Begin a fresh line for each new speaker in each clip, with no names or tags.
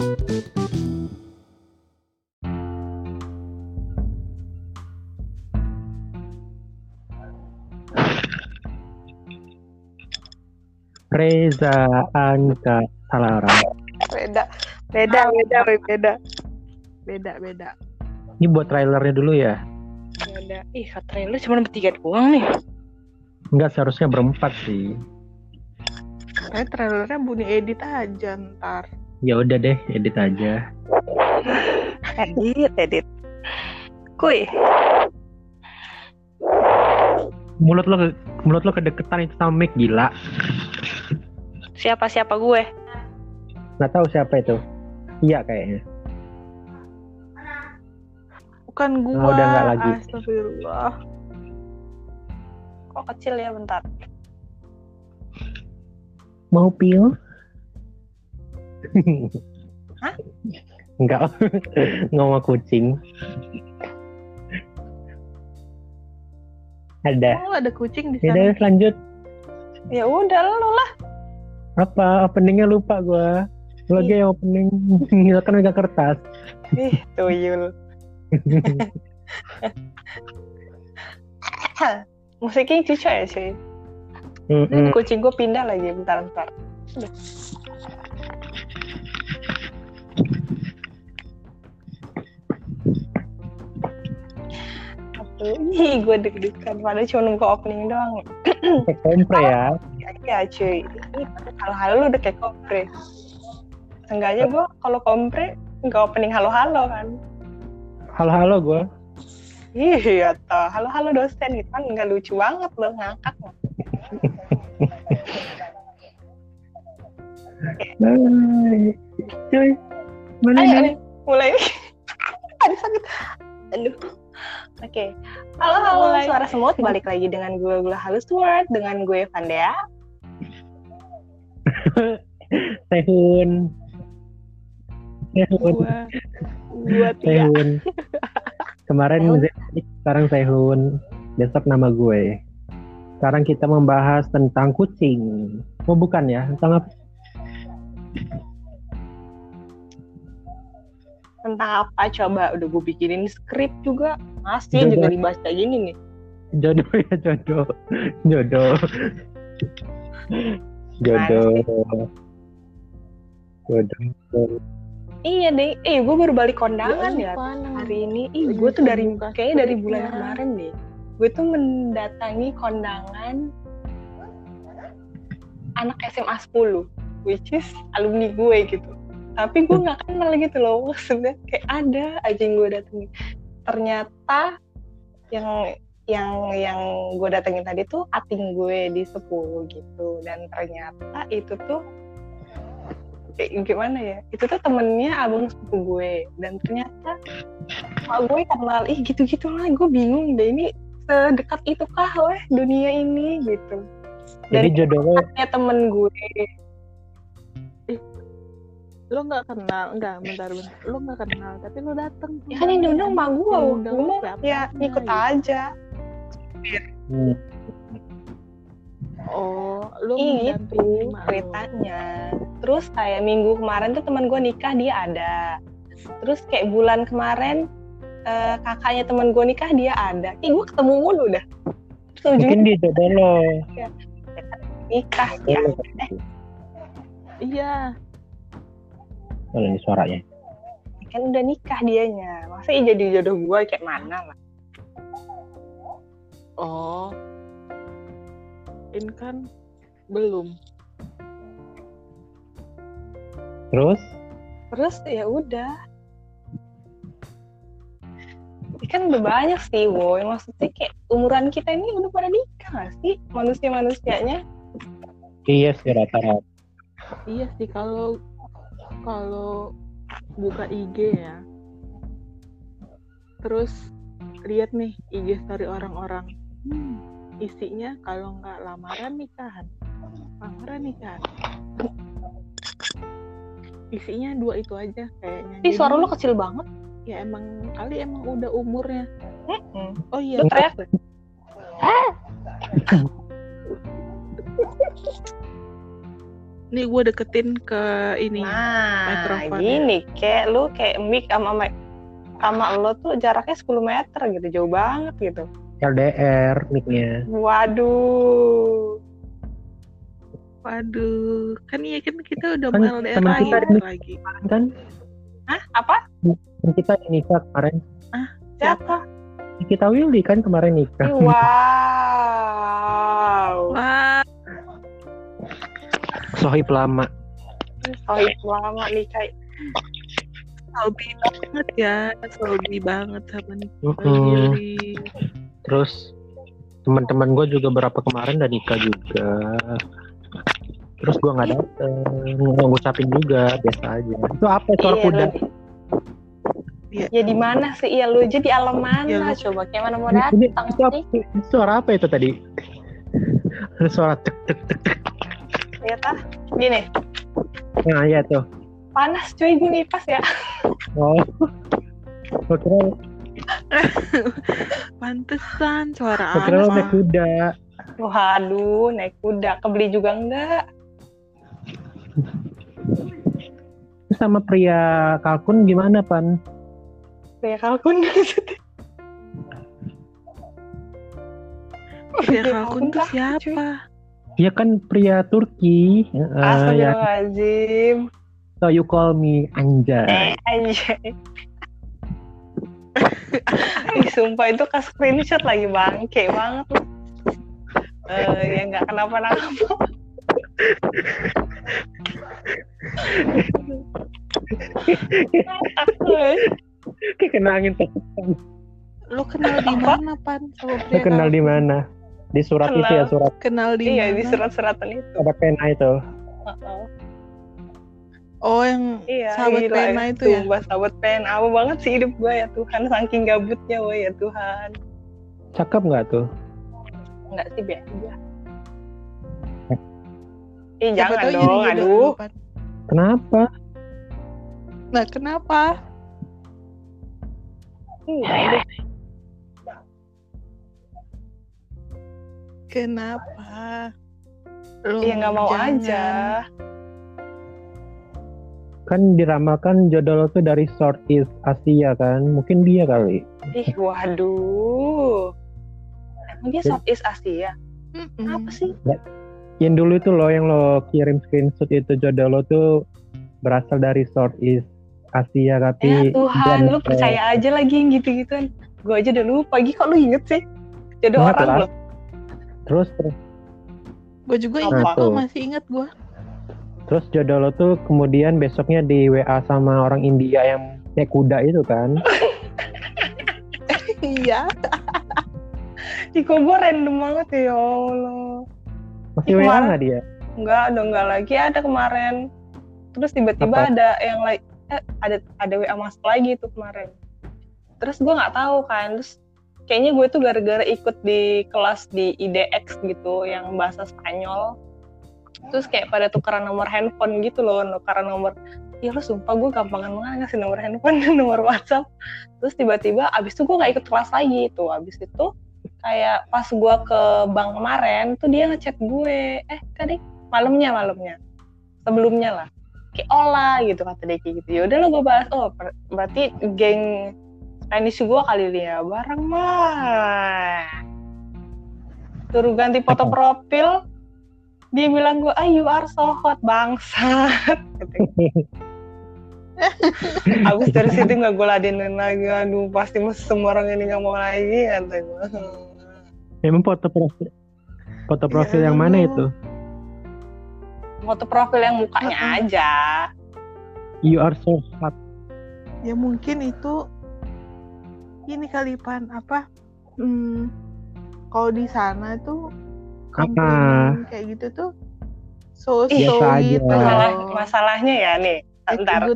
Reza Anka salah orang.
Beda, beda, beda, beda. Beda, beda.
Ini buat trailernya dulu ya.
Beda. Ih, trailer cuma bertiga doang nih.
Enggak seharusnya berempat sih.
Kayak trailernya bunyi edit aja ntar.
Ya udah deh, edit aja.
Edit, edit. Kuy,
Mulut lo mulut lo kedeketan itu sama mic gila.
siapa-siapa gue?
Nggak tahu siapa itu. Iya kayaknya.
Bukan gue.
Oh, udah nggak lagi.
Astagfirullah. Kok kecil ya bentar.
Mau pil?
Hah?
Enggak. Ngomong kucing. Ada.
Oh, ada kucing di sana.
udah lanjut.
Ya udah lu lah.
Apa openingnya lupa gua. Lo aja yang opening. Lo kan megang kertas.
Ih, tuyul. Musiknya cucu ya sih.
Mm-mm.
Kucing gue pindah lagi bentar Ih, gue deg-degan. Padahal cuma nunggu opening doang.
Kayak kompre ya.
Iya cuy. Ini halo-halo lu udah kayak kompre. Enggaknya gue kalau kompre nggak opening halo-halo kan.
Halo-halo gua.
Iya toh. Halo-halo dosen gitu kan nggak lucu banget lo ngangkat.
Nih?
nih, mulai. Aduh sakit. Aduh. Oke. Halo, halo.
Mulai.
Suara semut balik lagi dengan gue Gula Halus Word dengan gue Vandea.
Sehun. Sehun.
Gue.
Sehun. Kemarin Zik, sekarang Sehun. Besok nama gue. Sekarang kita membahas tentang kucing. Oh bukan ya? Tentang apa?
Tentang apa coba? Udah gue bikinin skrip juga. Masih
Jodoh.
juga dibahas kayak gini nih.
Jodoh ya jodoh. Jodoh. Jodoh. Jodoh.
Iya deh. Eh, gue baru balik kondangan ya
Panas.
hari ini. Ih, gue tuh dari kayaknya dari bulan
skripnya.
kemarin deh. Gue tuh mendatangi kondangan anak SMA 10, which is alumni gue gitu. Tapi gue nggak kenal gitu loh, maksudnya kayak ada aja yang gue datengin. Ternyata yang yang yang gue datengin tadi tuh ating gue di 10 gitu. Dan ternyata itu tuh kayak gimana ya? Itu tuh temennya abang sepupu gue. Dan ternyata mak gue kenal ih gitu gitu lah gue bingung deh. Ini sedekat itu kah weh dunia ini? Gitu.
Jadi
dari
jodohnya
ya temen gue
Lo nggak kenal, enggak, bentar, bentar. Lo nggak kenal, tapi lo dateng.
ya kan yang diundang mak gue gue mau ya ikut aja.
Hmm.
Oh, lo
Ih,
mendampingi
itu ceritanya. Terus kayak minggu kemarin tuh teman gue nikah dia ada. Terus kayak bulan kemarin eh, kakaknya teman gue nikah dia ada. Ih gue ketemu mulu dah. Terus
Mungkin dia jodoh lo.
nikah ya.
Iya,
Kalau ini suaranya.
kan udah nikah dianya masa iya jadi jodoh gue kayak mana lah
oh. Ini kan belum.
Terus
terus ya udah Ini kan udah banyak sih woy maksudnya kayak umuran kita ini udah pada nikah gak sih manusia manusianya
iya sih rata-rata.
Iya sih, kalau kalau buka IG ya, terus lihat nih IG story orang-orang, hmm, isinya kalau nggak lamaran nikahan, lamaran nikahan. Isinya dua itu aja kayaknya.
Ih suara lu kecil banget
ya emang kali emang udah umurnya.
Mm-mm.
Oh iya,
Lu teriak deh.
Nih gue deketin ke ini.
Nah,
mikrofon.
gini kayak lu kayak mic sama mic sama lo tuh jaraknya 10 meter gitu, jauh banget gitu.
LDR mic-nya.
Waduh.
Waduh, kan iya kan kita udah
Kan
mau LDR lagi,
kita ini-
lagi.
Kan
Hah? Apa?
kan kita nikah kemarin.
Siapa?
Kita Willy kan kemarin nikah.
Wow.
Wah,
Sohib lama.
Sohib lama nih kayak
hobi banget ya, hobi banget sama nih.
Mm-mm. Terus teman-teman gue juga berapa kemarin udah nikah juga. Terus gue nggak dateng, ngucapin juga biasa aja. Itu apa suara
Iya,
kuda?
lu-
Iya.
Ya di mana sih? Iya lu aja di alam mana?
Ya,
Coba kayak mana mau datang
itu itu suara apa itu tadi? Ada suara cek cek cek cek.
Ya tah. Gini,
Nah iya tuh.
panas cuy gue ngipas ya.
Oh. Gue kira,
Pantesan suara
kira lo naik kuda.
Waduh, naik kuda. Kebeli juga enggak?
Sama pria kalkun gimana pan?
Kayak kalkun.
Ya
Kayak
kalkun tuh siapa?
Dia kan pria Turki. Uh, ya,
Astagfirullahaladzim.
so you call me Anjay.
Eh, aja. Ih, sumpah itu ke screenshot lagi bangke banget lu. Eh, ya nggak kenapa-napa. Aku.
Kayak kena angin tuh.
Lu kenal di mana, Pan?
Lu kenal di mana? Di surat itu
Kenal.
ya surat
Kenal di
Iya di surat-suratan itu.
ada pena itu.
Heeh.
Oh, yang
Iya,
sahabat
gila
pena itu ya?
Sumpah, sahabat pena. Apa banget sih hidup gue ya Tuhan. Saking gabutnya gue ya Tuhan.
Cakep nggak tuh?
Enggak sih biasa aja. Ih
Siapa
jangan dong, aduh.
Kenapa?
Nah, kenapa?
Enggak
Kenapa? Lu
Iya nggak mau
jangan.
aja.
Kan diramalkan jodoh lo tuh dari Southeast Asia kan? Mungkin dia kali.
Ih waduh. Emang dia Southeast Asia?
Mm-mm.
Apa sih?
Yang dulu itu lo yang lo kirim screenshot itu jodoh lo tuh berasal dari Southeast Asia tapi
Ya Tuhan,
dan-
lu percaya aja lagi yang gitu-gituan. Gue aja udah lupa. Lagi kok lu inget sih? Jodoh
Ingat
orang
lah. Terus terus
Gue juga
Apa
ingat
tuh?
kok, masih ingat gue.
terus jodoh lo tuh kemudian besoknya di WA sama orang India yang naik kuda itu kan?
Iya.
Ih kok gue random banget ya Allah.
Masih
Ih,
WA nggak dia?
Enggak, udah enggak lagi ada kemarin. Terus tiba-tiba
Apa?
ada yang lain eh, ada ada WA masuk lagi tuh kemarin. Terus gue nggak tahu kan. Terus kayaknya gue tuh gara-gara ikut di kelas di IDX gitu yang bahasa Spanyol. Terus kayak pada tukeran nomor handphone gitu loh, tukeran nomor ya lo sumpah gue gampangan banget ngasih nomor handphone dan nomor WhatsApp. Terus tiba-tiba abis itu gue nggak ikut kelas lagi tuh. Abis itu kayak pas gue ke bank kemarin tuh dia ngechat gue, eh tadi malamnya malamnya sebelumnya lah kayak olah gitu kata dia kayak gitu ya udah lo gue bahas oh berarti geng Spanish gue kali ini ya bareng mah suruh ganti foto
Apa?
profil dia bilang gue ah you are so hot bangsat Gitu. abis dari situ nggak gue ladenin lagi aduh pasti semua orang ini nggak mau lagi kata gue
Emang foto profil foto
Ya
profil yang mana itu?
foto profil yang mukanya aja
You are so hot.
Ya mungkin itu ini kali Pan apa? Hmm, kalau di sana tuh komplimen kayak gitu tuh so
Ih,
so gitu.
masalah masalahnya ya nih ntar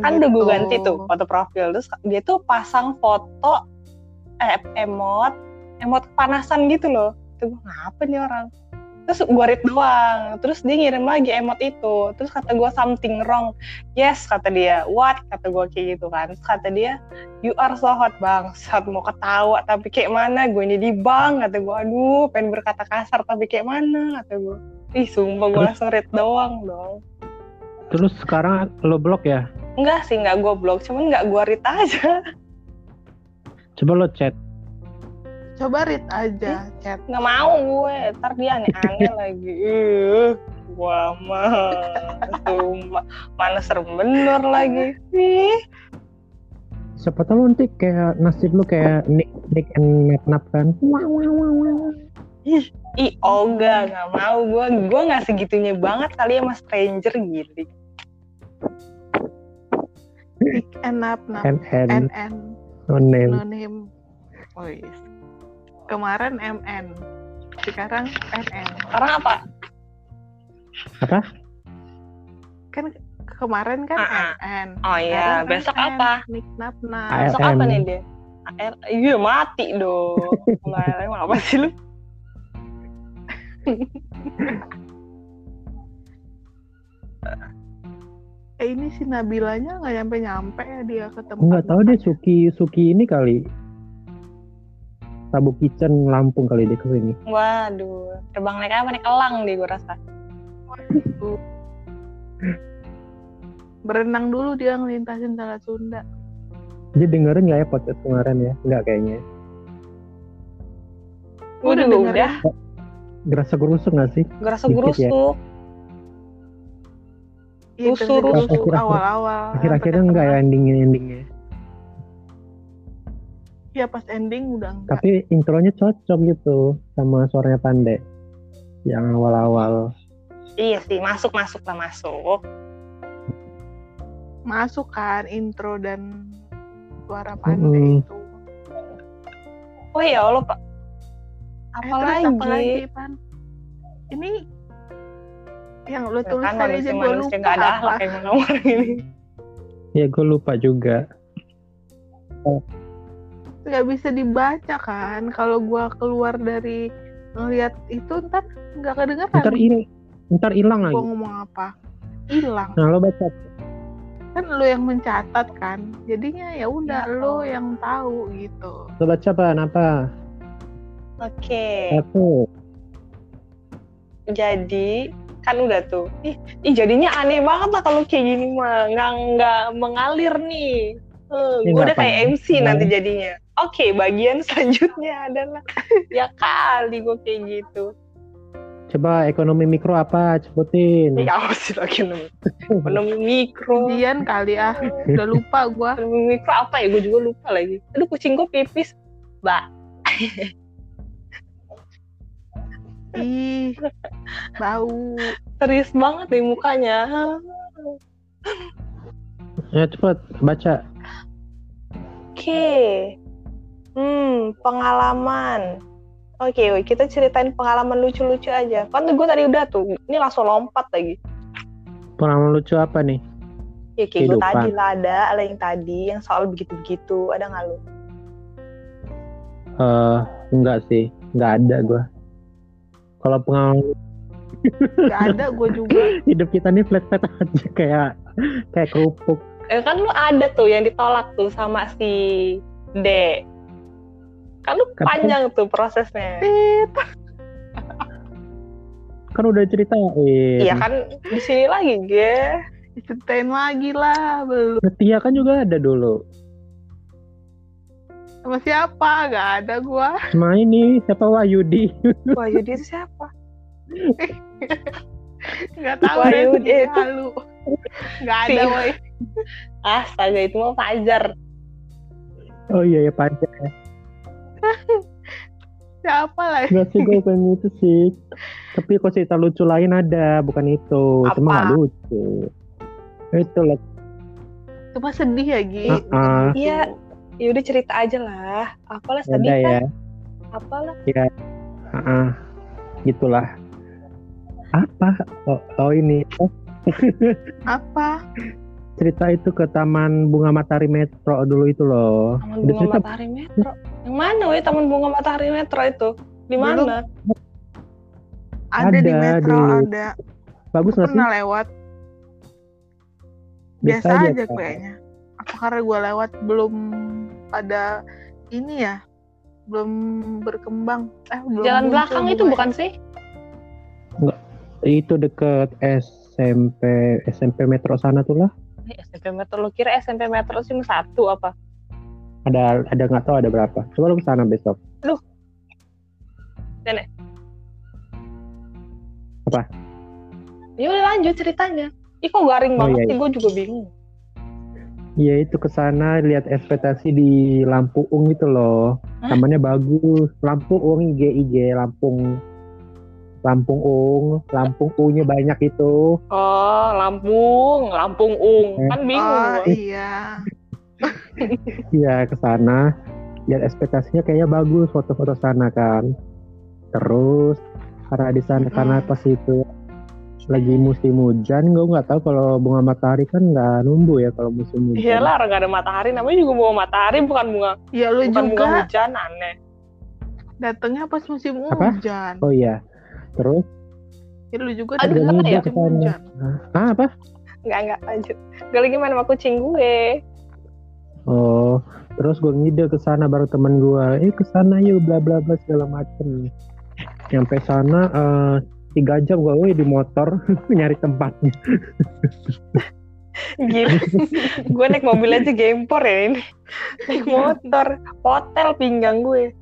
kan udah gue
gitu.
ganti tuh foto profil terus dia tuh pasang foto eh, emot emot kepanasan gitu loh itu gue ngapa nih orang terus gue read doang. Terus dia ngirim lagi emot itu. Terus kata gue something wrong. Yes kata dia. What? Kata gue kayak gitu kan. Terus kata dia you are so hot bang saat mau ketawa tapi kayak mana? Gue ini di bank. Kata gue aduh pengen berkata kasar tapi kayak mana? Kata gue Ih, sumpah gue langsung read doang dong.
Terus sekarang lo blok ya?
Enggak sih, enggak gue blok, cuman enggak gue read aja.
Coba lo chat.
Coba read aja chat.
Nggak mau gue, ntar dia aneh-aneh lagi. Ih, gua mah, sumpah, mana serem bener lagi. Ih,
Siapa tahu nanti kayak nasib lo kayak Nick Nick and Nap Nap kan. Wah, wah, wah, wah.
ih, Olga, nggak mau gue, gue nggak segitunya banget kali ya sama stranger gitu.
Pick and up nap
And and
and and
no name.
no name. Oh yes. Kemarin MN. Sekarang NN.
Sekarang apa?
Apa?
Kan kemarin kan
Ah, ah.
NN.
Oh iya,
Sekarang
besok
NN.
apa?
Nick nap nap.
ALN.
Besok apa nih dia? AL, iya mati dong. Emang apa sih lu?
Eh ini si Nabilanya nggak nyampe nyampe ya dia ke tempat.
Enggak tahu deh Suki Suki ini kali. Tabu Kitchen Lampung kali dia ke sini.
Waduh, terbang naik apa? Naik elang deh gue rasa.
Waduh. Berenang dulu dia ngelintasin Selat Sunda.
Dia dengerin nggak ya podcast kemarin ya? Enggak kayaknya.
Gue
Udah
juga
dengerin.
udah,
Gerasa gerusuk nggak sih?
gue rasa
Dikit ya.
gerusuk.
Iya,
Rusuk,
rusuk awal-awal.
Akhir-akhirnya enggak ya endingnya endingnya.
Iya pas ending udah enggak.
Tapi intronya cocok gitu sama suaranya Pande. Yang awal-awal.
Iya sih, masuk masuk lah masuk.
Masuk kan intro dan suara pandai
Mm-mm.
itu.
Oh ya Allah pak.
Eh,
Apa
Pan? Ini yang lo
Ya
tulis
kan
tadi aja gue lupa
nggak ada
apa.
orang ini.
Ya gue lupa juga.
Gak bisa dibaca kan. Kalau gua keluar dari ngeliat itu ntar nggak kedengeran.
Ntar il ntar hilang
Gua
lagi.
ngomong apa? Hilang.
Nah lo baca.
Kan lo yang mencatat kan. Jadinya ya udah
Ya
lo yang tahu gitu.
Lo baca apa? Apa?
Oke,
Satu.
jadi kan udah tuh. Ih, ih jadinya aneh banget lah kalau kayak gini mah nggak nggak mengalir nih. Eh,
Ya,
gue
nggak
udah kayak. MC nanti jadinya. Oke, bagian selanjutnya adalah ya kali gue kayak gitu.
Coba ekonomi mikro apa? Sebutin.
Ya apa sih lagi namanya? Ekonomi mikro.
Ujian kali ah. Udah lupa gua.
Ekonomi mikro apa ya? Gue juga lupa lagi. Aduh kucing gue pipis. Mbak.
Ih, bau.
Serius banget nih mukanya.
Ya cepet baca.
Oke. Hmm, pengalaman. Oke, woi, kita ceritain pengalaman lucu-lucu aja. Kan gue tadi udah tuh, ini langsung lompat lagi.
Pengalaman lucu apa nih?
Ya kayak gue tadi lah ada, ada yang tadi yang soal begitu-begitu, ada nggak lu?
Eh enggak sih, enggak ada gua. Kalau pengalaman
Gak ada gua juga.
hidup kita nih flat-flat aja kayak kayak kerupuk.
Eh kan lu ada tuh yang ditolak tuh sama si D. Kan lu
Kan-
panjang tuh prosesnya.
Tit.
Kan udah ceritain.
Iya kan di sini lagi, ge.
Ceritain lagi lah, belum.
Setia kan juga ada dulu.
Sama siapa? Gak ada gua.
Sama ini siapa Wahyudi?
Wah, jadi itu siapa?
Gak tahu
Wah,
deh.
yaudah,
dia
itu.
Halu. Gak ada, woi.
Astaga, itu mah Fajar.
Oh iya ya Pajar.
Siapa lah?
Enggak sih gue pengen itu sih. Tapi kok cerita lucu lain ada, bukan itu. Cuma
Apa?
nggak lucu. Itu lah.
Cuma sedih ya, Gi.
Ah, ah.
Iya. Ya udah cerita aja lah. Apalah
Ada
sedih
ya.
kan? Apalah.
Ah, ah. Gitulah. Apa? Oh, oh ini. Oh,
Apa?
cerita itu ke Taman Bunga Matahari Metro dulu itu loh.
Taman Bunga
cerita
Matahari Metro. Yang mana weh Taman Bunga Matahari Metro itu? Di mana?
Ada, di
Ada,
Metro,
di-
ada.
bagus nggak sih?
Pernah lewat. Biasa, aja, kayaknya. Apa karena gua lewat belum pada ini ya? Belum berkembang. Eh, belum
Jalan
muncul
belakang itu bukan sih?
Itu deket SMP SMP Metro sana tuh lah.
Eh, SMP Metro lo kira SMP Metro cuma satu apa?
Ada ada nggak tahu ada berapa. Coba lu ke sana besok.
Ya udah lanjut ceritanya. Ih kok garing
Oh,
banget
iya,
sih, gue juga bingung.
Iya itu ke sana lihat ekspektasi di Lampuung gitu loh.
Hah?
Tamannya bagus. Lampuung IG IG Lampung Lampung Ung, Lampung U-nya banyak itu.
Oh, Lampung, Lampung Ung.
Eh.
Kan bingung
Oh iya.
Iya ke sana. Lihat ekspektasinya kayaknya bagus foto-foto sana kan. Terus karena di sana karena pas itu lagi musim hujan, gue nggak tahu kalau bunga matahari kan nggak numbuh ya kalau musim hujan.
Iyalah, orang gak ada matahari. Namanya juga bunga matahari, bukan bunga
Ya lu
bukan bunga
juga
hujan, aneh.
datangnya pas musim
Apa?
hujan.
Oh iya. Terus
Ya lu juga
Aduh,
datangnya
kenapa ya?
musim hujan.
ah apa?
Enggak, enggak, lanjut. Gue lagi main sama kucing gue.
Oh, terus gue ngide ke sana bareng temen gue. Eh ke sana yuk bla bla bla segala macem. Nyampe sana eh, tiga jam gue di motor nyari tempatnya.
Gila. gue naik mobil aja gempor ya ini. Naik motor. Hotel pinggang gue.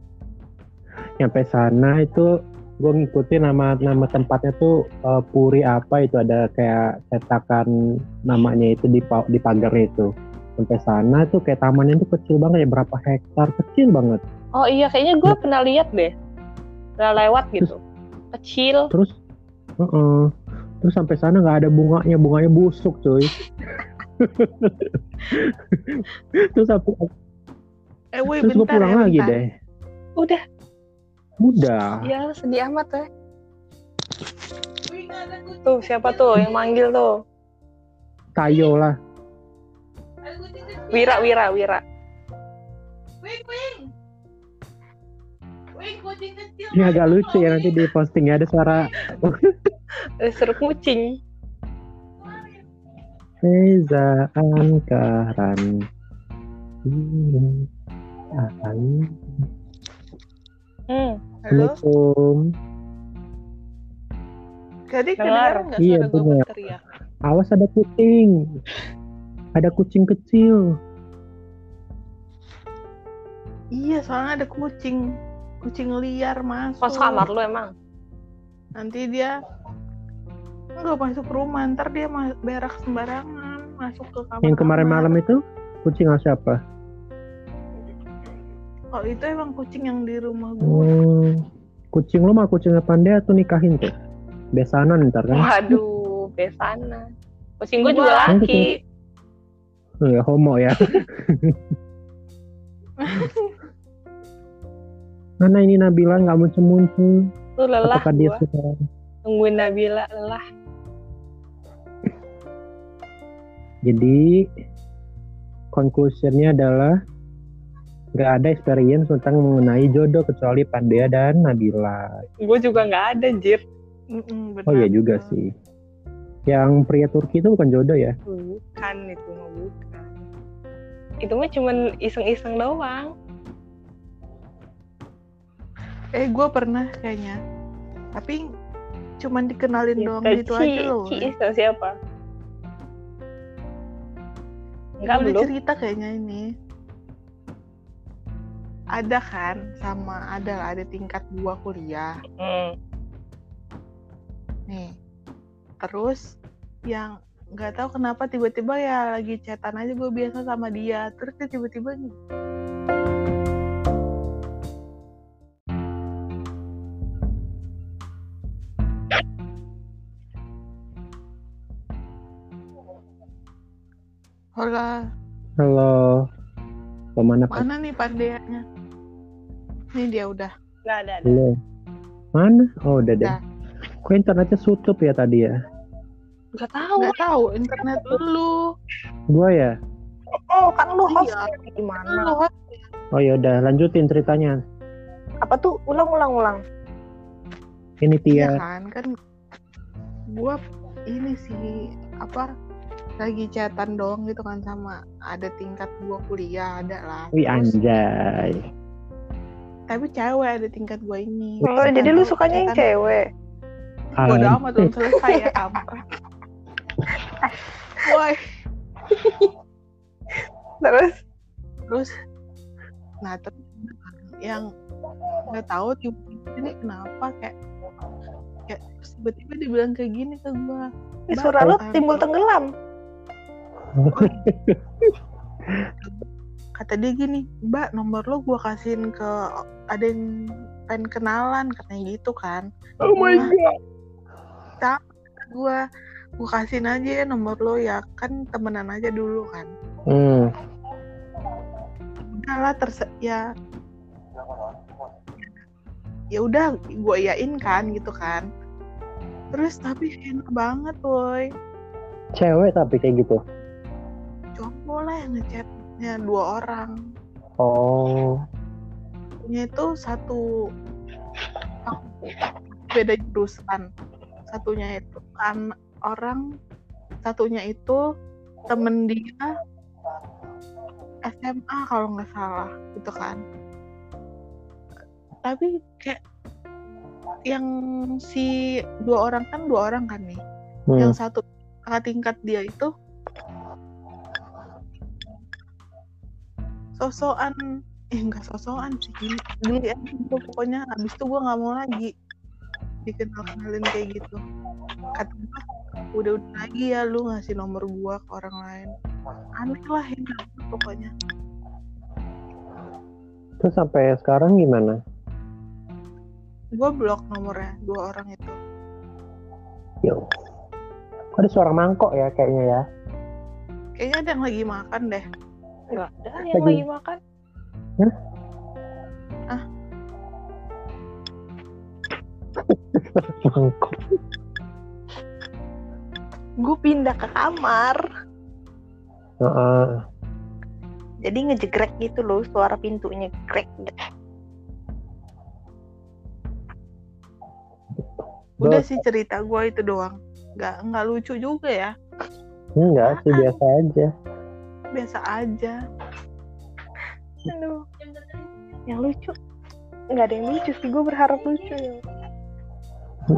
Nyampe sana itu gue ngikutin nama nama tempatnya tuh eh, Puri apa itu ada kayak cetakan namanya itu di di pagar itu. Sampai sana tuh kayak tamannya tuh kecil banget ya berapa hektar kecil banget.
Oh iya, kayaknya gue pernah lihat deh. Pernah lewat gitu. Kecil.
Terus, heeh. terus sampai sana nggak ada bunganya, bunganya busuk cuy. terus aku,
Eh woi
terus gue pulang
ya,
lagi
bentar.
deh.
Udah.
Udah.
Ya sedih amat ya. Tuh siapa tuh yang manggil tuh?
Tayo lah.
Wira, Wira, Wira.
Ini agak lucu ya nanti di posting ya ada suara
Eh, Seru kucing.
Reza Angkaran. Hmm.
Halo?
Assalamualaikum.
Jadi
Dengar.
kedengaran nggak
Iya,
suara gue
benar.
berteriak?
Awas ada kucing. Ada kucing kecil.
Iya, soalnya ada kucing. Kucing liar masuk.
Kos kamar lu emang.
Nanti dia nggak masuk rumah, ntar dia berak sembarangan masuk ke kamar.
Yang kemarin malam itu kucing siapa?
Oh itu emang kucing yang di rumah gue.
Hmm, kucing lo mah kucingnya pandai atau nikahin tuh? Besanan ntar kan?
Waduh, besana. Kucing gue juga laki.
Ya homo ya. Mana ini Nabila nggak muncul-muncul?
Lu lelah
Apakah dia sudah?
Nungguin Nabila lelah.
Jadi conclusionnya adalah nggak ada experience tentang mengenai jodoh kecuali Pandea dan Nabila.
Gue juga nggak ada, Jir.
Mm-mm, benar.
Oh iya juga sih. Yang pria Turki itu bukan jodoh ya?
Bukan itu bukan. Itu mah cuman iseng-iseng doang.
Eh gue pernah kayaknya. Tapi cuman dikenalin doang
Gitu,
gitu
Ci,
aja loh.
Ci itu siapa? Enggak belum.
cerita kayaknya ini. Ada kan sama ada ada tingkat dua kuliah
Hmm.
nih. Terus yang nggak tahu kenapa tiba-tiba ya lagi chatan aja gue biasa sama dia. Terus dia tiba-tiba Hola,
Halo. Ke mana Pak?
mana nih pandeanya? Nih dia udah.
Nggak ada. ada.
Halo. Mana? Oh udah deh. Kok internetnya tutup ya tadi ya?
Nggak tahu.
Nggak tahu internet lu.
Gua ya.
Oh, kan lu host
Iya.
gimana?
Lu
Oh ya udah lanjutin ceritanya.
Apa tuh? Ulang, ulang, ulang.
Ini
Iya
Tia.
kan kan gua ini sih apa lagi chatan doang gitu kan sama ada tingkat gua kuliah ada lah
Wih
Terus-
anjay.
tapi cewek ada tingkat gua ini
Oh, jadi lu sukanya yang cewek?
Bodo amat belum selesai ya kampret. Woi,
terus?
Terus? Nah terus yang nggak tahu tiba-tiba ini kenapa kayak kayak tiba-tiba dibilang kayak gini ke gua.
Ih, suara lu timbul tenggelam.
Kata dia gini mbak nomor lo gua kasihin ke ada yang pengen kenalan katanya gitu kan.
Oh my god.
gua gua kasihin aja ya nomor lo ya kan temenan aja dulu kan.
Hmm.
udahlah terse ya. Ya udah gue yain kan gitu kan. Terus tapi enak banget boy
cewek tapi kayak gitu?
Cowok lah yang ngechatnya dua orang.
Oh.
Satunya itu satu beda jurusan. Satunya itu kan orang satunya itu temen dia SMA kalau nggak salah gitu kan. Tapi kayak yang si dua orang kan dua orang kan nih.
Hmm.
yang satu kakak tingkat dia itu sosokan. Eh enggak sosokan sih gini. Gitu, pokoknya habis itu gue nggak mau lagi dikenal kenalin kayak gitu. Kata gue udah udah lagi ya lu ngasih nomor gua ke orang lain. Aneh lah ini pokoknya.
Terus sampai sekarang gimana?
Gue blok nomornya dua orang itu.
Yo. Kok ada suara mangkok ya kayaknya ya?
Kayaknya ada yang lagi makan deh.
Nggak ada yang
Lagi-
lagi makan gue pindah ke kamar.
Heeh.
jadi ngejegrek gitu loh suara pintunya grek
udah sih cerita gue itu doang. Nggak nggak lucu juga ya.
Enggak sih biasa aja.
Biasa aja.
Aduh. Yang lucu. Nggak ada yang lucu sih gue berharap lucu ya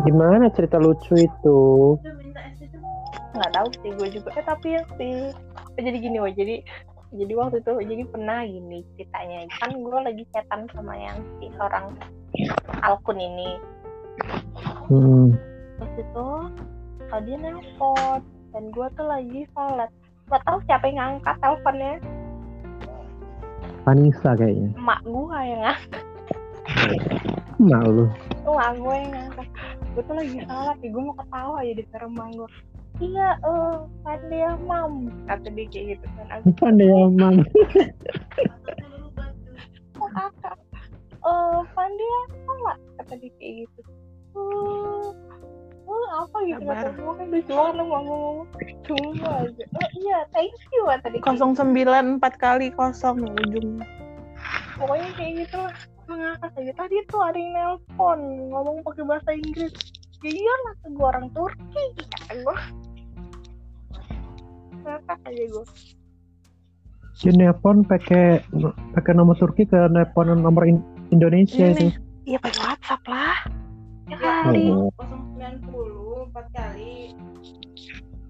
gimana cerita lucu itu?
Nggak tahu sih gue juga. Eh, tapi ya sih. Oh, jadi gini wah jadi jadi waktu itu jadi pernah gini ceritanya. Kan gue lagi chatan sama yang si seorang Alkun ini.
Hmm.
terus itu oh, dia nelpon. Dan gue tuh lagi sholat. Gak tahu siapa yang ngangkat teleponnya.
Vanessa kayaknya.
Emak gue yang ngangkat.
Malu
emak gue yang ngangkat. Gue tuh lagi sholat ya gue mau ketawa ya di rumah gue iya eh Fandia mam kata dia kayak gitu kan. Aku
pandai
oh kakak eh Fandia sholat kata dia kayak gitu. Oh oh apa gitu kata gue kan lucu banget lo ngomong cuma aja. Oh iya thank you kata dia kayak
kosong sembilan empat kali kosong ujungnya
pokoknya kayak gitu lah mengangkat aja. Tadi tuh ada yang nelpon ngomong pakai bahasa Inggris. Ya iyalah tuh gue orang Turki. Kata gue ngakak aja gue
dia nelpon pakai pakai nomor Turki ke nelpon nomor In- Indonesia
Ini.
itu
iya pakai WhatsApp lah. Ya kali.
oh.
090 empat kali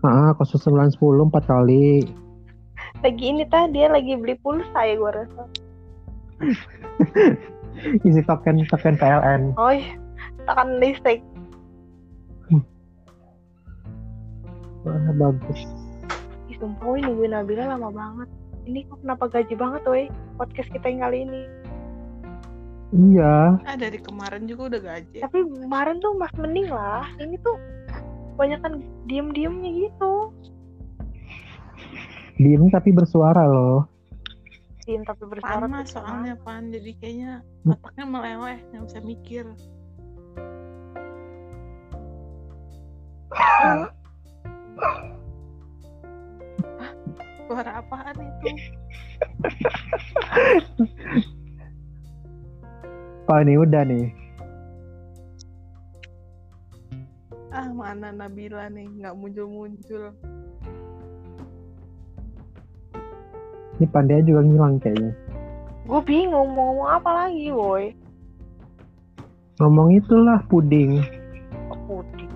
ah 0910 empat kali.
Lagi ini tah dia lagi beli pulsa ya gue rasa
isi token token PLN
oh iya tekan listrik.
Wah, bagus.
Ih, sumpah woi nungguin Nabila lama banget. Ini kok kenapa gaji banget woi podcast kita yang kali ini.
Iya.
Ah dari kemarin juga udah gaji.
Tapi kemarin tuh mas mending lah. Ini tuh kebanyakan diem diemnya gitu.
Diem tapi bersuara loh
diem tapi bersuara
panas soalnya pan. Jadi kayaknya
Hmm.
otaknya meleleh nggak bisa mikir. Hah? suara apaan itu?
Oh ini udah nih.
Ah mana Nabila nih? Nggak muncul
ini pandai juga ngilang kayaknya
gue bingung mau ngomong apa lagi woi
ngomong itulah puding
Oh, puding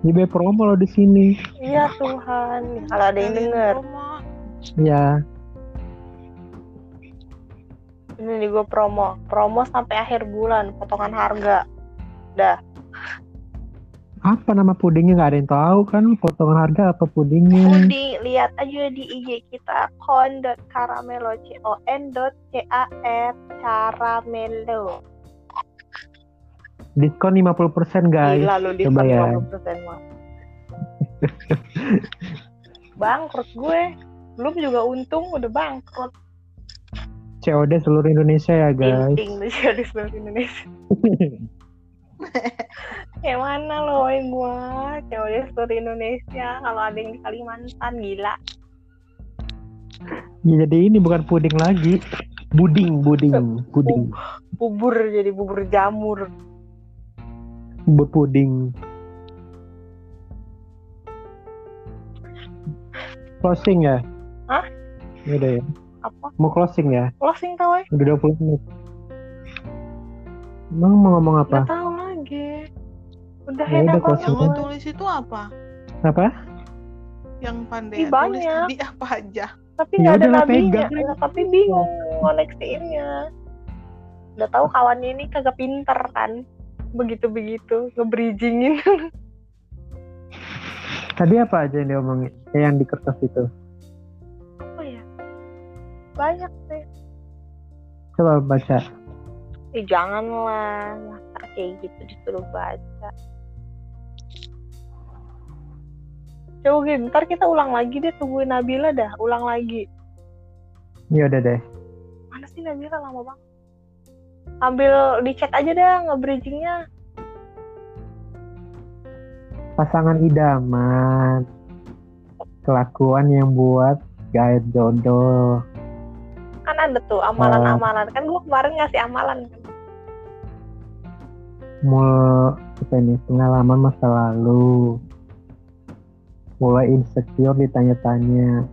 JB promo lo di sini.
Iya Tuhan, kalau ada yang denger.
promo.
Ya,
Ini nih gue promo. Promo sampai akhir bulan, potongan harga. Dah.
Apa nama pudingnya nggak ada yang tahu kan? Potongan harga apa pudingnya?
Puding, lihat aja di IG kita con.caramelo c o n c a r caramelo.
Diskon 50% guys.
Gila lu
coba
diskon
ya.
50% mah. bangkrut gue. Belum juga untung udah bangkrut.
COD seluruh Indonesia ya guys.
Inting tuh di seluruh Indonesia. Yang mana lo woy gua? Cewek seluruh Indonesia. Kalau ada yang di Kalimantan gila.
Ya, jadi ini bukan puding lagi. Buding, buding, puding.
Bubur jadi bubur jamur.
Berpuding. Closing ya?
Hah?
Ya udah ya.
Apa?
Mau closing ya?
Closing tau ya?
Udah 20 menit. Emang mau ngomong apa?
Gak. Udah
Ya
enak
udah.
Yang lo tulis itu apa?
Apa?
Yang pandai
Ih,
tulis tadi apa aja?
Tapi
Ya
nggak ada nabinya.
pegang.
Ya, tapi bingung ngoneksiinnya. Udah tahu kawannya ini kagak pinter kan. Begitu-begitu. Nge-bridgingin.
Tadi apa aja yang diomongin? Eh, yang di kertas itu.
Apa ya? Banyak sih.
Coba baca.
Eh janganlah. Masa kayak gitu disuruh baca. Coba gini, ntar kita ulang lagi deh. Tungguin Nabila dah. Ulang lagi.
Ya udah deh.
Mana sih Nabila lama banget. Ambil di chat aja dah nge-bridgingnya.
Pasangan idaman. Kelakuan yang buat gait jodoh.
Kan ada tuh amalan-amalan. Kan gua kemarin ngasih amalan.
Mul apa ini pengalaman masa lalu. Mulai insecure ditanya-tanya.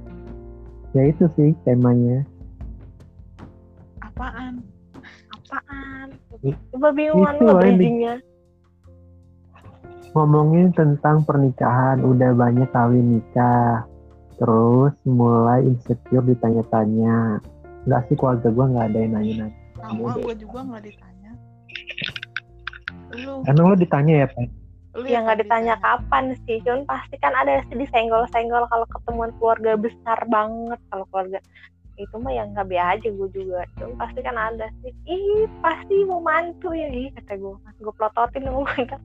Ya itu sih temanya.
Apaan?
Apaan? Coba bingungan
itu,
nge-bridgingnya.
Ngomongin tentang pernikahan, udah banyak kawin nikah. Terus mulai insecure ditanya-tanya. Enggak sih keluarga gue nggak ada yang nanya-nanya.
Sama
deh.
gue juga nggak ditanya. Lu,
Emang lo ditanya ya, Pak?
Lu
Ya
yang
nggak ditanya kapan sih, cuman pasti kan ada sih disenggol-senggol kalau ketemuan keluarga besar banget kalau keluarga itu mah yang nggak aja gue juga, cuman pasti kan ada sih. Ih pasti mau mantu ya, ih kata gue, gue plototin dong kan.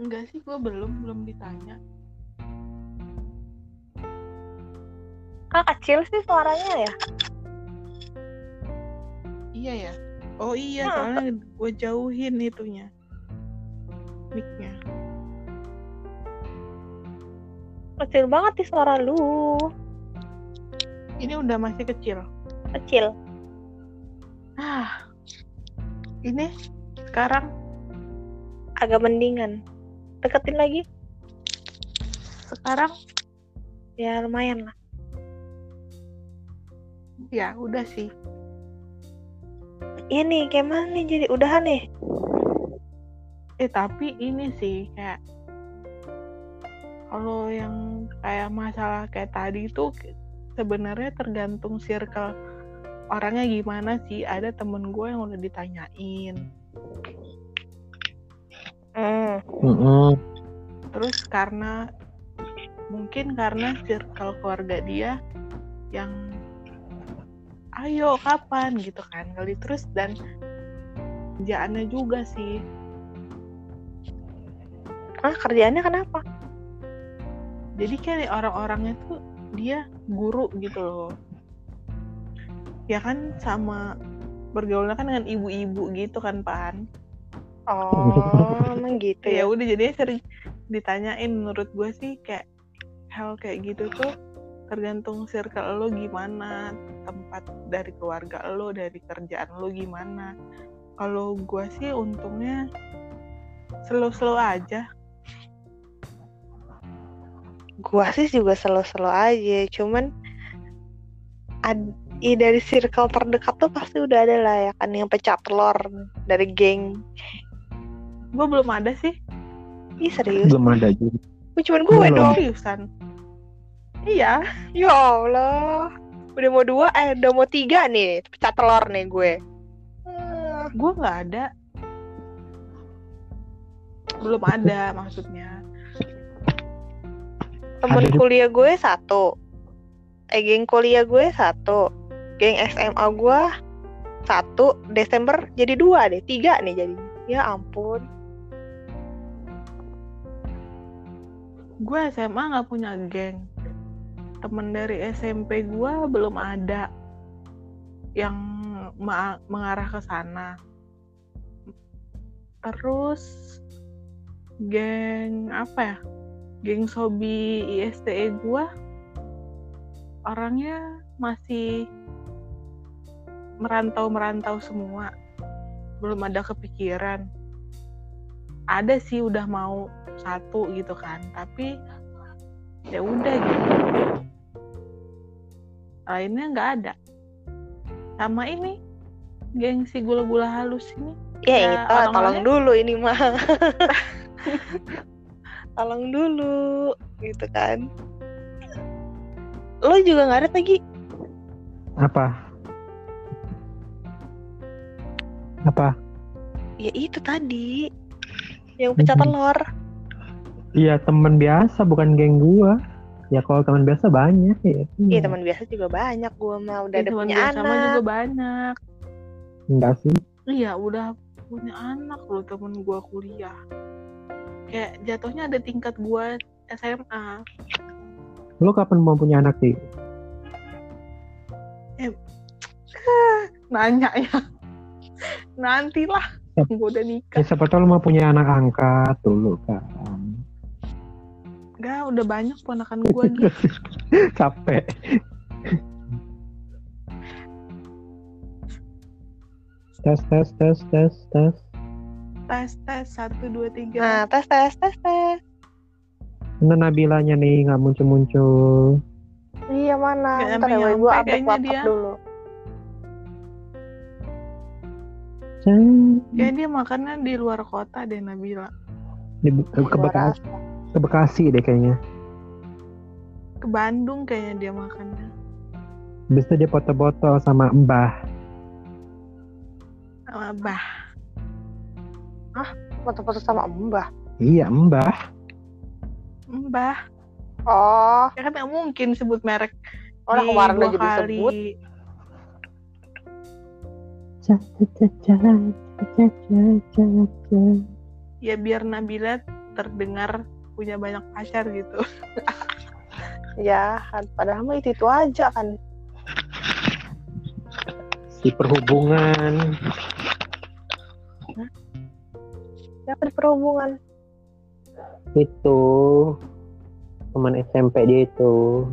Enggak sih, gue belum belum ditanya.
Kan kecil sih suaranya ya.
Iya ya. Oh iya,
Nah,
soalnya gue jauhin itunya. Mic-nya.
Kecil banget sih suara lu,
Ini udah masih kecil.
kecil.
Ah. Ini sekarang
Agak mendingan. Deketin lagi,
sekarang
ya lumayan lah.
ya udah sih.
Ini kayak mana nih jadi udahan nih?
Eh tapi ini sih kayak kalau yang kayak masalah kayak tadi itu sebenarnya tergantung circle orangnya gimana sih. Ada temen gue yang udah ditanyain.
Hmm.
Mm-mm.
Terus karena mungkin karena circle keluarga dia yang ayo kapan? Gitu kan kali terus dan kerjaannya juga sih.
Ah kerjaannya kenapa?
jadi kayak orang-orangnya tuh dia guru gitu loh. Ya kan sama bergaulnya kan dengan ibu-ibu gitu kan pan?
Oh, emang gitu
ya
ya.
udah jadinya sering ditanyain. Menurut gue sih kayak hal kayak gitu tuh tergantung circle lo gimana tempat dari keluarga lo dari kerjaan lo gimana. Kalau gue sih untungnya slow-slow aja.
Gua sih juga selo-selo aja, cuman ad- i dari circle terdekat tuh pasti udah ada lah ya kan yang pecah telur dari geng.
Gue belum ada sih.
Ih serius?
Belum ada juga.
Cuman gue
Belum.
dong
seriusan iya.
Ya Allah. Udah mau dua eh udah mau tiga nih pecah telur nih gue. Hmm,
gue nggak ada. Belum ada maksudnya.
Temen
Ada
kuliah gue satu. Eh geng kuliah gue satu. Geng SMA gue satu Desember jadi dua deh tiga nih jadinya. Ya ampun.
Gue SMA nggak punya geng temen dari SMP gue belum ada yang mengarah ke sana. Terus geng apa ya geng sobi ISTE gue orangnya masih merantau-merantau semua. Belum ada kepikiran. Ada sih udah mau satu gitu kan tapi ya udah gitu lainnya nggak ada. Sama ini gengsi gula-gula halus ini.
Ya,
Ya,
itu tolong
orang-orangnya-
dulu ini mah. Tolong dulu gitu kan. Lo juga nggak ada lagi
apa? Apa?
Ya itu tadi yang pecah telur.
Iya teman biasa bukan geng gua ya kalau teman biasa banyak ya.
Iya teman biasa juga banyak. Gue mah udah
Ya,
ada
teman
punya
biasa
anak
juga banyak.
Enggak sih.
Iya udah punya anak loh temen gua kuliah. Kayak jatuhnya ada tingkat gua SMA
lo kapan mau punya anak sih
nanya ya. Nantilah.
Yap.
gue udah
ya
nikah
siapa tahu lo mau punya anak angkat dulu kan
enggak udah banyak ponakan gua gitu
capek. Tes tes tes tes tes.
Tes tes satu dua tiga.
Nah tes tes tes tes.
Mana Nabilanya nih nggak muncul muncul
iya mana? Ntar ya gue update
kayaknya
WhatsApp
dia.
dulu.
Kayak dia makannya di luar kota deh Nabila.
Di, ke,
Gua
Bekasi. Ke Bekasi deh kayaknya.
Ke Bandung kayaknya dia makannya.
Habis itu dia foto-foto sama Mbah.
Sama Bah
foto-foto sama mbah?
Iya Mbah.
Mbah.
Oh.
Ya kan mungkin sebut merek
orang kemarin udah jadi
kali.
sebut.
Ya biar Nabila terdengar punya banyak pacar gitu.
Ya kan. Padahal mah itu itu aja kan.
Si perhubungan.
Siapa di perhubungan.
Itu. Teman SMP dia itu.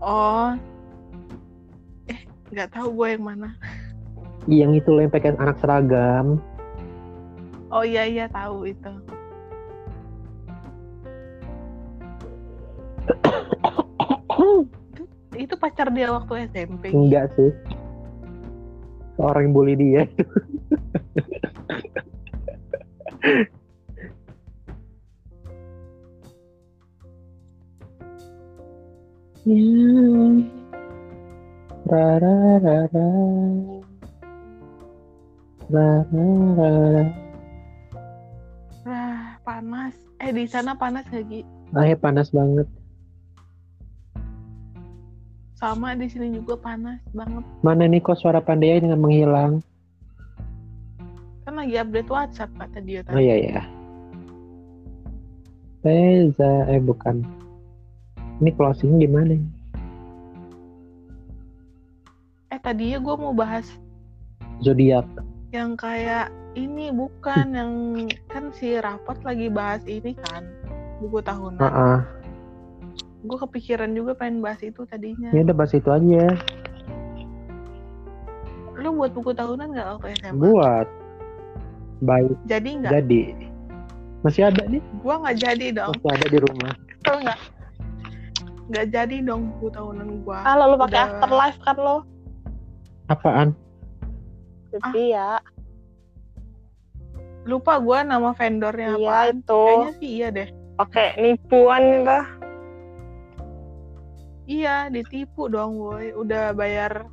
Oh. Eh nggak tahu gue yang mana.
Yang itu pakai anak seragam.
Oh iya iya tahu itu itu pacar dia waktu SMP
enggak sih orang yang bully dia Ya. Ra, ra, ra, ra. Ra, ra, ra, ra.
Wah, panas eh di sana panas lagi
Ah, ya panas banget.
Sama di sini juga panas banget
Mana nih kok suara pandai dengan menghilang?
kan lagi update WhatsApp kata dia
Oh
tadi
iya ya. Reza, eh bukan. Ini closing gimana?
eh tadinya gue mau bahas
Zodiak.
yang kayak ini bukan yang kan si rapot lagi bahas ini kan buku tahunan
Heeh.
Gue kepikiran juga pengen bahas itu tadinya
Ya udah bahas itu aja.
lu buat buku tahunan nggak waktu SMA
Buat. Baik.
jadi nggak
Jadi. Masih ada nih.
gue nggak jadi dong
Masih ada di rumah.
Betul nggak nggak jadi dong buku tahunan gua
Kalau lu pakai
Udah.
afterlife kan lo.
Apaan?
Jadi ya,
lupa gua nama vendornya
iya
apa
itu.
kayaknya sih iya deh
Pakai nipuan itu.
Iya ditipu dong boy udah bayar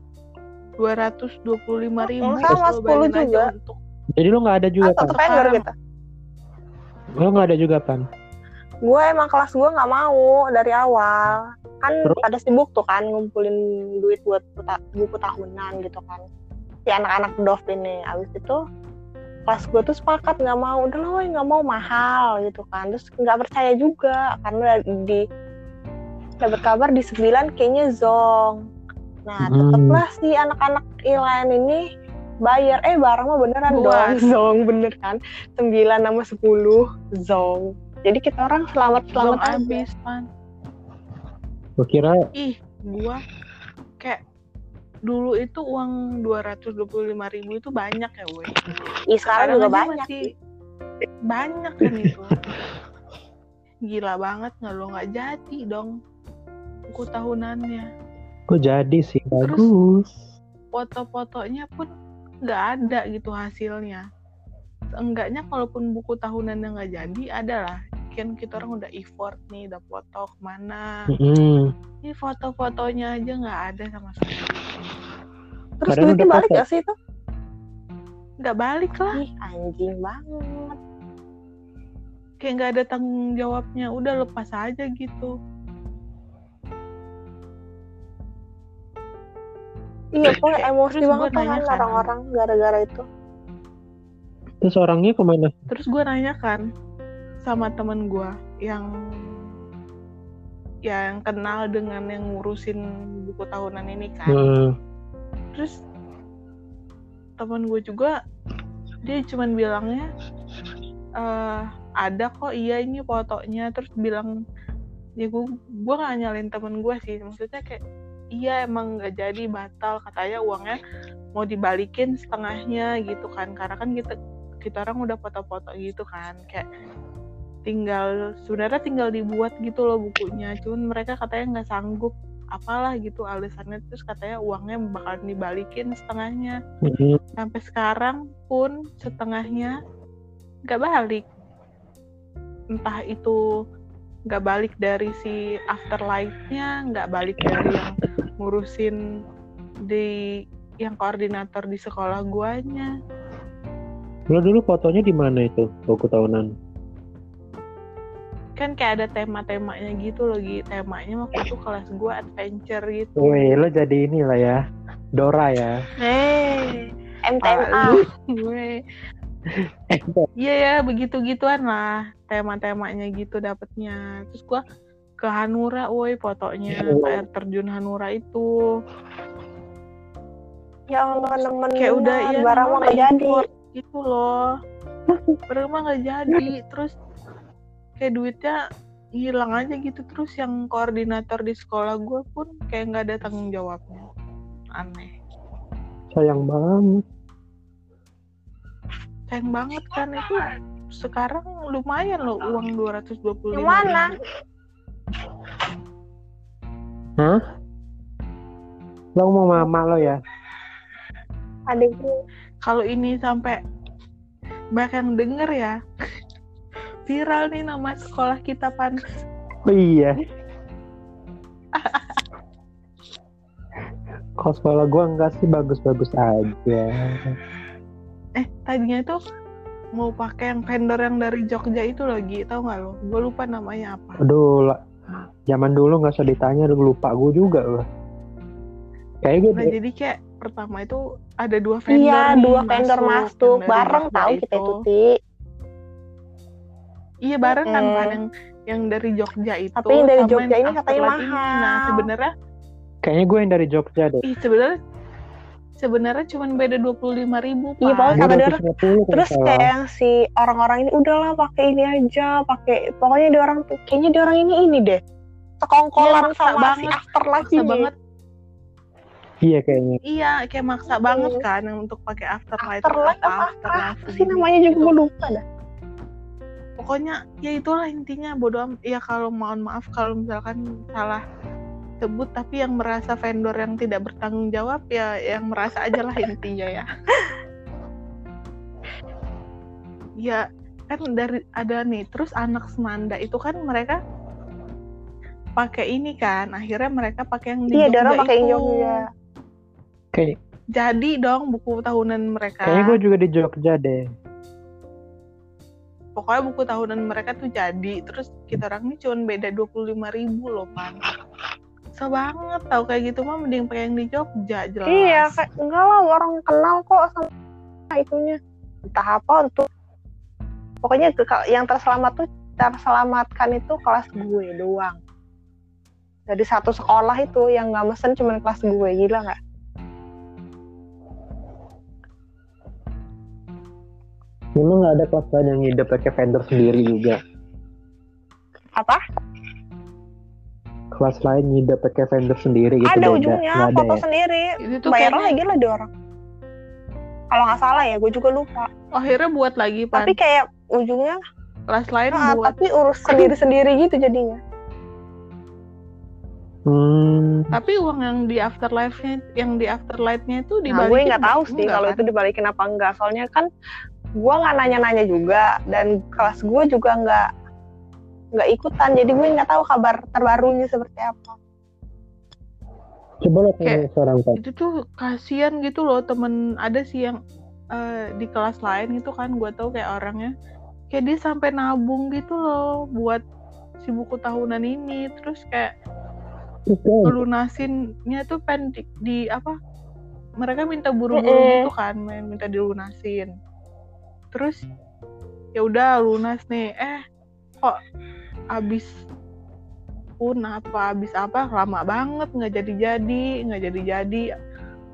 dua ratus dua puluh lima ribu
Sama, 10 juga.
untuk
Jadi lo nggak ada juga
Atau
pan?
ke vendor kita.
Lo nggak ada juga pan?
Gue emang kelas gue nggak mau dari awal. Kan
Terus?
pada sibuk tuh kan ngumpulin duit buat puta- buku tahunan gitu kan. Si anak-anak dof ini. Abis itu kelas gue tuh sepakat nggak mau. Udah lah nggak mau mahal gitu kan. Terus nggak percaya juga karena di dapat kabar di 9 kayaknya zong. Nah
Hmm.
tetaplah si anak-anak lain ini bayar. Eh barang mah beneran
Buat.
dong. zong bener kan? 9 sama 10 zong. Jadi kita orang selamat selamat
belum
aja.
Habis pan.
Gue kira
ih gua kayak dulu itu uang dua ratus dua puluh lima ribu itu banyak ya woi
Ih, sekarang juga
aja
banyak
masih banyak kan itu. Gila banget nggak lo nggak jadi dong buku tahunannya.
Gue jadi sih?
Terus?
bagus.
foto-fotonya pun nggak ada gitu hasilnya. Enggaknya kalaupun buku tahunan yang nggak jadi ada lah kan kita orang udah effort nih udah foto ke mana.
Mm-mm.
ini foto-fotonya aja nggak ada sama sekali.
Terus
Padahal
duitnya
udah
balik gak sih itu?
Nggak balik lah.
Ih anjing banget.
Kayak nggak ada tanggung jawabnya. Udah lepas aja gitu
iya pokoknya emosi
Terus
banget kan orang-orang gara-gara itu.
Terus orangnya ke mana?
terus gue nanya kan sama temen gue yang yang kenal dengan yang ngurusin buku tahunan ini kan.
Hmm.
terus teman gue juga dia cuman bilangnya eh ada kok iya ini fotonya. Terus bilang ya gue gue gak nyalin temen gue sih. Maksudnya kayak iya emang nggak jadi batal. Katanya uangnya mau dibalikin setengahnya gitu kan. Karena kan kita kita orang udah foto-foto gitu kan. Kayak tinggal sebenarnya tinggal dibuat gitu loh bukunya. Cuman mereka katanya nggak sanggup apalah gitu alasannya terus katanya uangnya bakalan dibalikin setengahnya.
Mm-mm.
sampai sekarang pun setengahnya nggak balik. Entah itu nggak balik dari si afterlife-nya nggak balik dari yang ngurusin di yang koordinator di sekolah guanya
Lo dulu fotonya di mana itu buku tahunan?
kan kayak ada tema-temanya gitu loh Gi. temanya waktu itu kelas gua adventure gitu
Woi, lo jadi inilah ya, Dora ya.
eh
Pak,
MTMA
lu, gue iya ya begitu gituan lah tema-temanya gitu dapetnya. Terus gua ke Hanura woi fotonya
Ya
air terjun Hanura itu.
Ya Allah nemen
kayak udah ya
barang mah nggak jadi.
gitu loh. Barang mah nggak jadi. Terus kayak duitnya hilang aja gitu. Terus yang koordinator di sekolah gue pun kayak nggak ada tanggung jawabnya. Aneh.
Sayang banget.
Sayang banget kan itu sekarang lumayan loh uang 225
Yang mana?
Hah? Lo mau mama lo ya?
adik gue
kalau ini sampai banyak yang denger ya viral nih nama sekolah kita pan
Oh iya. Kalau sekolah gua enggak sih bagus-bagus aja.
Eh tadinya tuh mau pakai yang vendor yang dari Jogja itu lagi tau nggak lo gue lupa namanya apa
Aduh, lah. zaman dulu nggak usah ditanya, lu lupa gue juga loh. Kayak gue
nah jadi kayak pertama itu ada dua vendor
iya
nih
dua vendor masuk
dari
bareng tahu kita itu ti
iya bareng kan. Pan, yang yang dari Jogja itu
Tapi yang dari
sama
Jogja ini katanya mahal.
nah sebenarnya
kayaknya gue yang dari Jogja deh.
ih sebenarnya sebenarnya cuma beda dua puluh lima ribu
Iya,
Pan.
Sama
Gue
dia
250 kalau
terus kayak yang si orang-orang ini udahlah pakai ini aja pakai pokoknya dia orang tuh kayaknya dia orang ini ini deh sekongkolan
Iya, maksa
sama si
banget.
afterlife
maksa
ini
banget
Iya kayaknya.
iya kayak maksa banget kan yang untuk pakai afterlife
afterlife apa,
afterlife
apa sih
gini,
namanya juga
gitu.
gue lupa dah
pokoknya ya itulah intinya bodo am ya kalau mohon maaf kalau misalkan salah sebut tapi yang merasa vendor yang tidak bertanggung jawab ya yang merasa aja lah intinya ya ya kan dari ada nih terus anak semanda itu kan mereka pakai ini kan akhirnya mereka pakai yang di
Iya, pakai
itu.
Jogja.
Kayak
jadi dong buku tahunan mereka
kayaknya gue juga di Jogja deh.
pokoknya buku tahunan mereka tuh jadi terus kita orang ini cuma beda 25.000 ribu loh pan so banget tau kayak gitu mah mending pakai yang di Jogja jelas
Iya, kayak enggak lah orang kenal kok sama itunya. Entah apa untuk pokoknya yang terselamat tuh terselamatkan itu kelas gue doang. Dari satu sekolah itu yang nggak mesen cuma kelas gue, gila nggak?
Memang nggak ada kelas lain yang hidup pakai vendor sendiri juga.
Apa?
Kelas lain hidup pakai vendor sendiri gitu
ada ujungnya,
ada
foto
ya?
sendiri.
itu tuh
Bayar
kayaknya
lagi lah dia orang. Kalau nggak salah ya, gue juga lupa.
akhirnya buat lagi pan
Tapi kayak ujungnya,
kelas lain
ah,
buat
tapi urus sendiri-sendiri gitu jadinya.
Hmm,
tapi uang yang di afterlife-nya yang di afterlife-nya itu
Nah,
dibalikin
gue nggak tahu sih kalau
kan?
itu dibalikin apa enggak. Soalnya kan gue nggak nanya-nanya juga dan kelas gue juga nggak nggak ikutan. Jadi gue nggak tahu kabar terbarunya seperti apa.
coba lo tanya
Kayak-
seorang Pat.
itu tuh kasihan gitu loh temen ada sih yang eh, di kelas lain gitu kan gue tahu kayak orangnya kayak dia sampai nabung gitu loh buat si buku tahunan ini terus kayak lunasinnya tuh pen di, di apa mereka minta buru-buru gitu kan main minta dilunasin terus ya udah lunas nih eh kok abis pun apa abis apa lama banget nggak jadi jadi nggak jadi jadi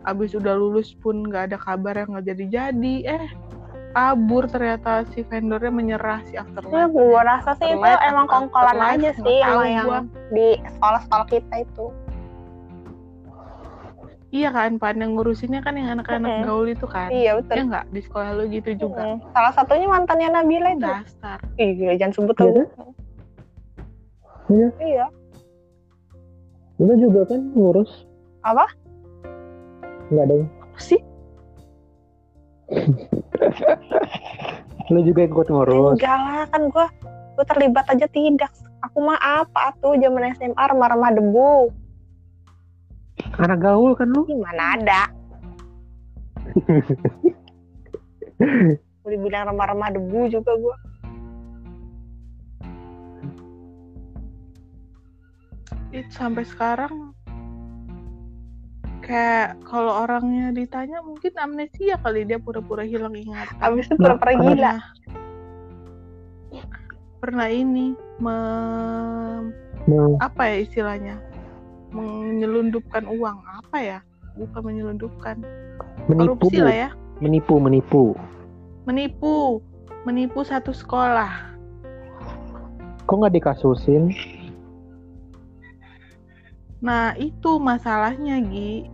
abis udah lulus pun nggak ada kabar yang nggak jadi jadi eh kabur ternyata si vendornya menyerah si
Ya,
afterlife
gue rasa sih itu emang kongkolan aja sih sama yang
gua.
di sekolah-sekolah kita itu.
iya kan pan yang ngurusinnya kan yang anak-anak
Mm-mm.
gaul itu kan
Iya betul.
ya nggak di sekolah lu gitu juga
Mm. Salah satunya mantannya Nabila itu.
dasar
Iya, jangan sebut tuh.
Iya.
Iya.
lo juga kan ngurus
Apa?
nggak ada yang
Apa sih?
lo juga ikut ngurus
Enggak lah, kan gue gue terlibat aja tidak. Aku mah apa tuh zaman SMA remah-remah debu.
anak gaul kan lo
Gimana ada? Boleh bilang remah-remah debu juga gue.
Itu sampai sekarang kayak kalau orangnya ditanya mungkin amnesia kali dia pura-pura hilang ingatan
Abis itu pura-pura gila.
pernah ini me- apa ya istilahnya? Menyelundupkan uang apa ya? Bukan menyelundupkan.
Menipu.
Korupsi lah ya.
Menipu menipu.
Menipu. Menipu satu sekolah.
Kok nggak dikasusin
nah itu masalahnya Gi.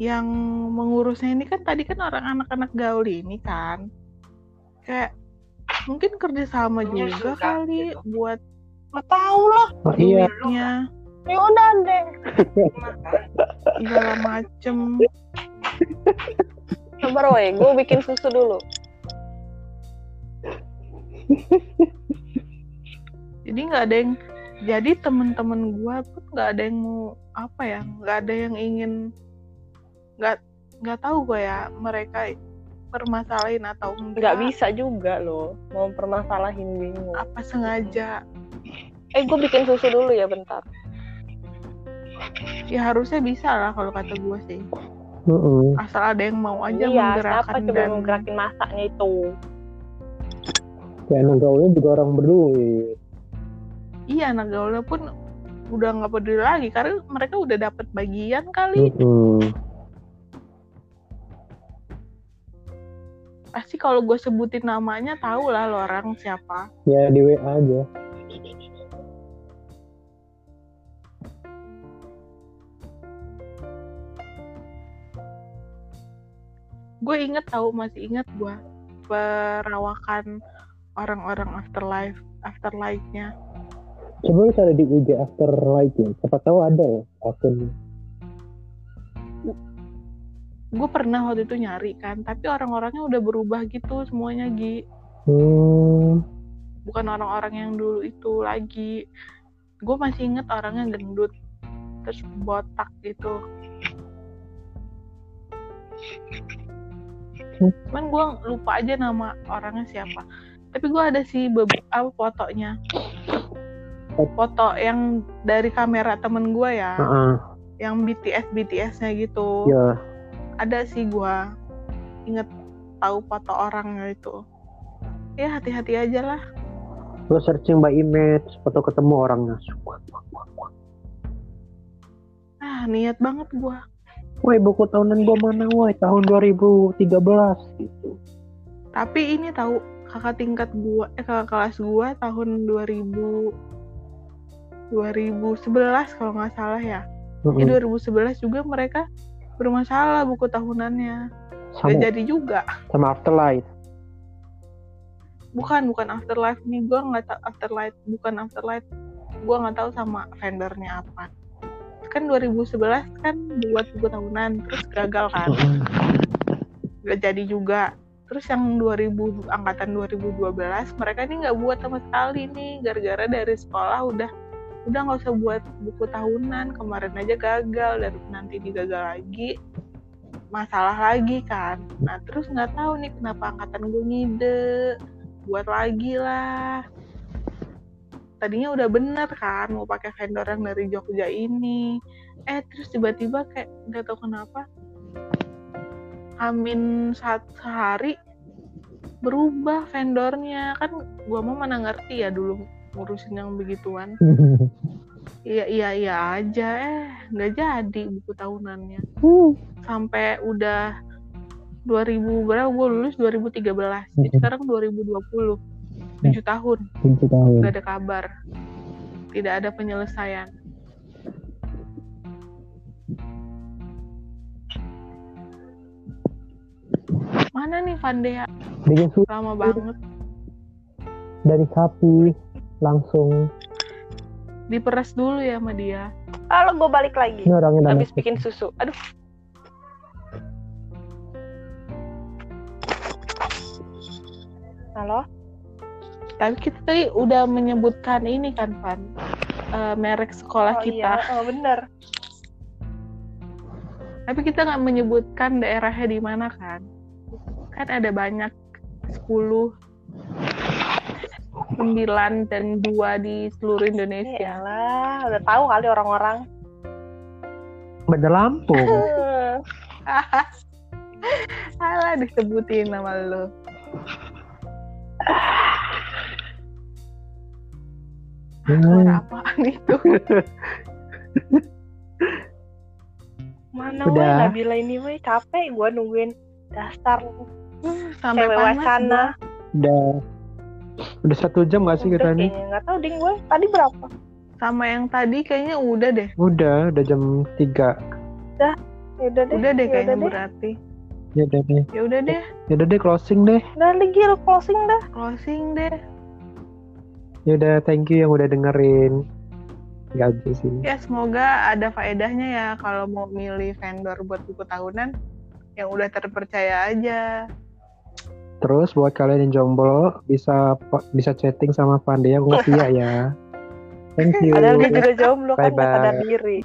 Yang mengurusnya ini kan tadi kan orang anak-anak gaul ini kan. Kayak mungkin kerjasama juga kali buat
Gak tau lah.
oh, iya.
Ya udah deh.
segala macem.
Sabar woi, gue bikin susu dulu.
jadi nggak ada yang jadi temen-temen gua pun nggak ada yang mau apa ya nggak ada yang ingin nggak nggak tahu gue ya mereka permasalahin atau enggak
Nggak bisa juga loh. Mau permasalahin bingung.
apa sengaja
Eh, gue bikin susu dulu ya bentar.
ya harusnya bisa lah kalau kata gue sih
Mm-mm.
asal ada yang mau aja
iya, siapa
menggerakkan
coba
dan
yang gerakin masaknya itu?
anak gaulnya juga orang berduit
iya anak gaulnya pun udah nggak peduli lagi karena mereka udah dapat bagian kali.
Mm-mm.
pasti kalau gue sebutin namanya tahu lah lo orang siapa.
Ya di WA aja.
Gue inget tahu masih inget gue perawakan orang-orang afterlife afterlife-nya
Coba lu cari di IG Afterlife ya. Siapa tahu ada ya akun.
gue pernah waktu itu nyari kan tapi orang-orangnya udah berubah gitu semuanya Gi
Hmm.
bukan orang-orang yang dulu itu lagi gue masih inget orangnya gendut terus botak gitu cuman gue lupa aja nama orangnya siapa tapi gue ada sih beberapa fotonya foto yang dari kamera temen gue ya
Heeh.
yang BTS BTS-nya gitu
Ya.
ada sih gua inget tahu foto orangnya itu ya hati-hati aja lah
Lu searching by image, foto ketemu orangnya.
ah niat banget gua
Woi, buku tahunan gua mana, woi? Tahun 2013 gitu.
tapi ini tahu kakak tingkat gua eh kakak kelas gua tahun 2000 2011 kalau nggak salah ya.
Mm-mm.
ya 2011 juga mereka bermasalah buku tahunannya.
Sama,
Gak jadi juga.
sama Afterlife.
bukan bukan afterlife nih. Gua nggak tahu afterlife bukan afterlife. Gua nggak tahu sama vendornya apa. Kan 2011 kan buat buku tahunan terus gagal kan? Nggak jadi juga. Terus yang 2000 angkatan 2012 mereka ini nggak buat sama sekali nih. Gara-gara dari sekolah udah udah nggak usah buat buku tahunan kemarin aja gagal dan nanti digagal lagi. Masalah lagi kan. Nah terus nggak tahu nih kenapa angkatan gue ngide. Buat lagi lah. Tadinya udah bener kan mau pakai vendor yang dari Jogja ini. Eh terus tiba-tiba kayak nggak tahu kenapa Amin saat sehari berubah vendornya. Kan gua mau mana ngerti ya dulu ngurusin yang begituan. Iya iya iya aja. Eh nggak jadi buku tahunannya. Sampai udah 2000 berapa? Gue lulus 2013 jadi sekarang 2020 7 tahun.
Tujuh tahun.
nggak ada kabar. Tidak ada penyelesaian. Mana nih Vandea lama banget.
Dari sapi langsung.
diperas dulu ya sama dia
Lalu gue balik lagi.
Ini orangnya
Habis bikin susu. Aduh. Halo?
tapi kita tadi udah menyebutkan ini kan Van Eh, merek sekolah
Oh
kita
iya, oh, bener.
tapi kita nggak menyebutkan daerahnya di mana kan kan ada banyak 10 9 dan 2 di seluruh Indonesia
Iyalah, udah tahu kali orang-orang.
Bandar Lampung.
Salah disebutin nama lo.
Hmm.
Suara apaan itu?
Mana
Udah.
weh Nabila ini weh capek gue nungguin dasar
Sampai
cewek
panas
wacana.
Udah udah satu jam gak sih
Udah
kita nih?
kayaknya nggak tahu ding gue tadi berapa?
Sama yang tadi kayaknya udah deh.
Udah, udah jam 3
Ya udah deh.
Udah deh
ya
kayaknya
udah deh.
berarti.
Ya udah deh.
Ya udah deh,
Ya udah deh closing deh.
Udah lagi closing dah.
closing deh.
Ya udah thank you yang udah dengerin. Gak aja sih.
Ya semoga ada faedahnya ya kalau mau milih vendor buat buku tahunan yang udah terpercaya aja.
Terus buat kalian yang jomblo bisa bisa chatting sama Pandya aku nggak Tia ya. Thank you.
Padahal dia juga jomblo kan nggak
Bye-bye.
sadar diri.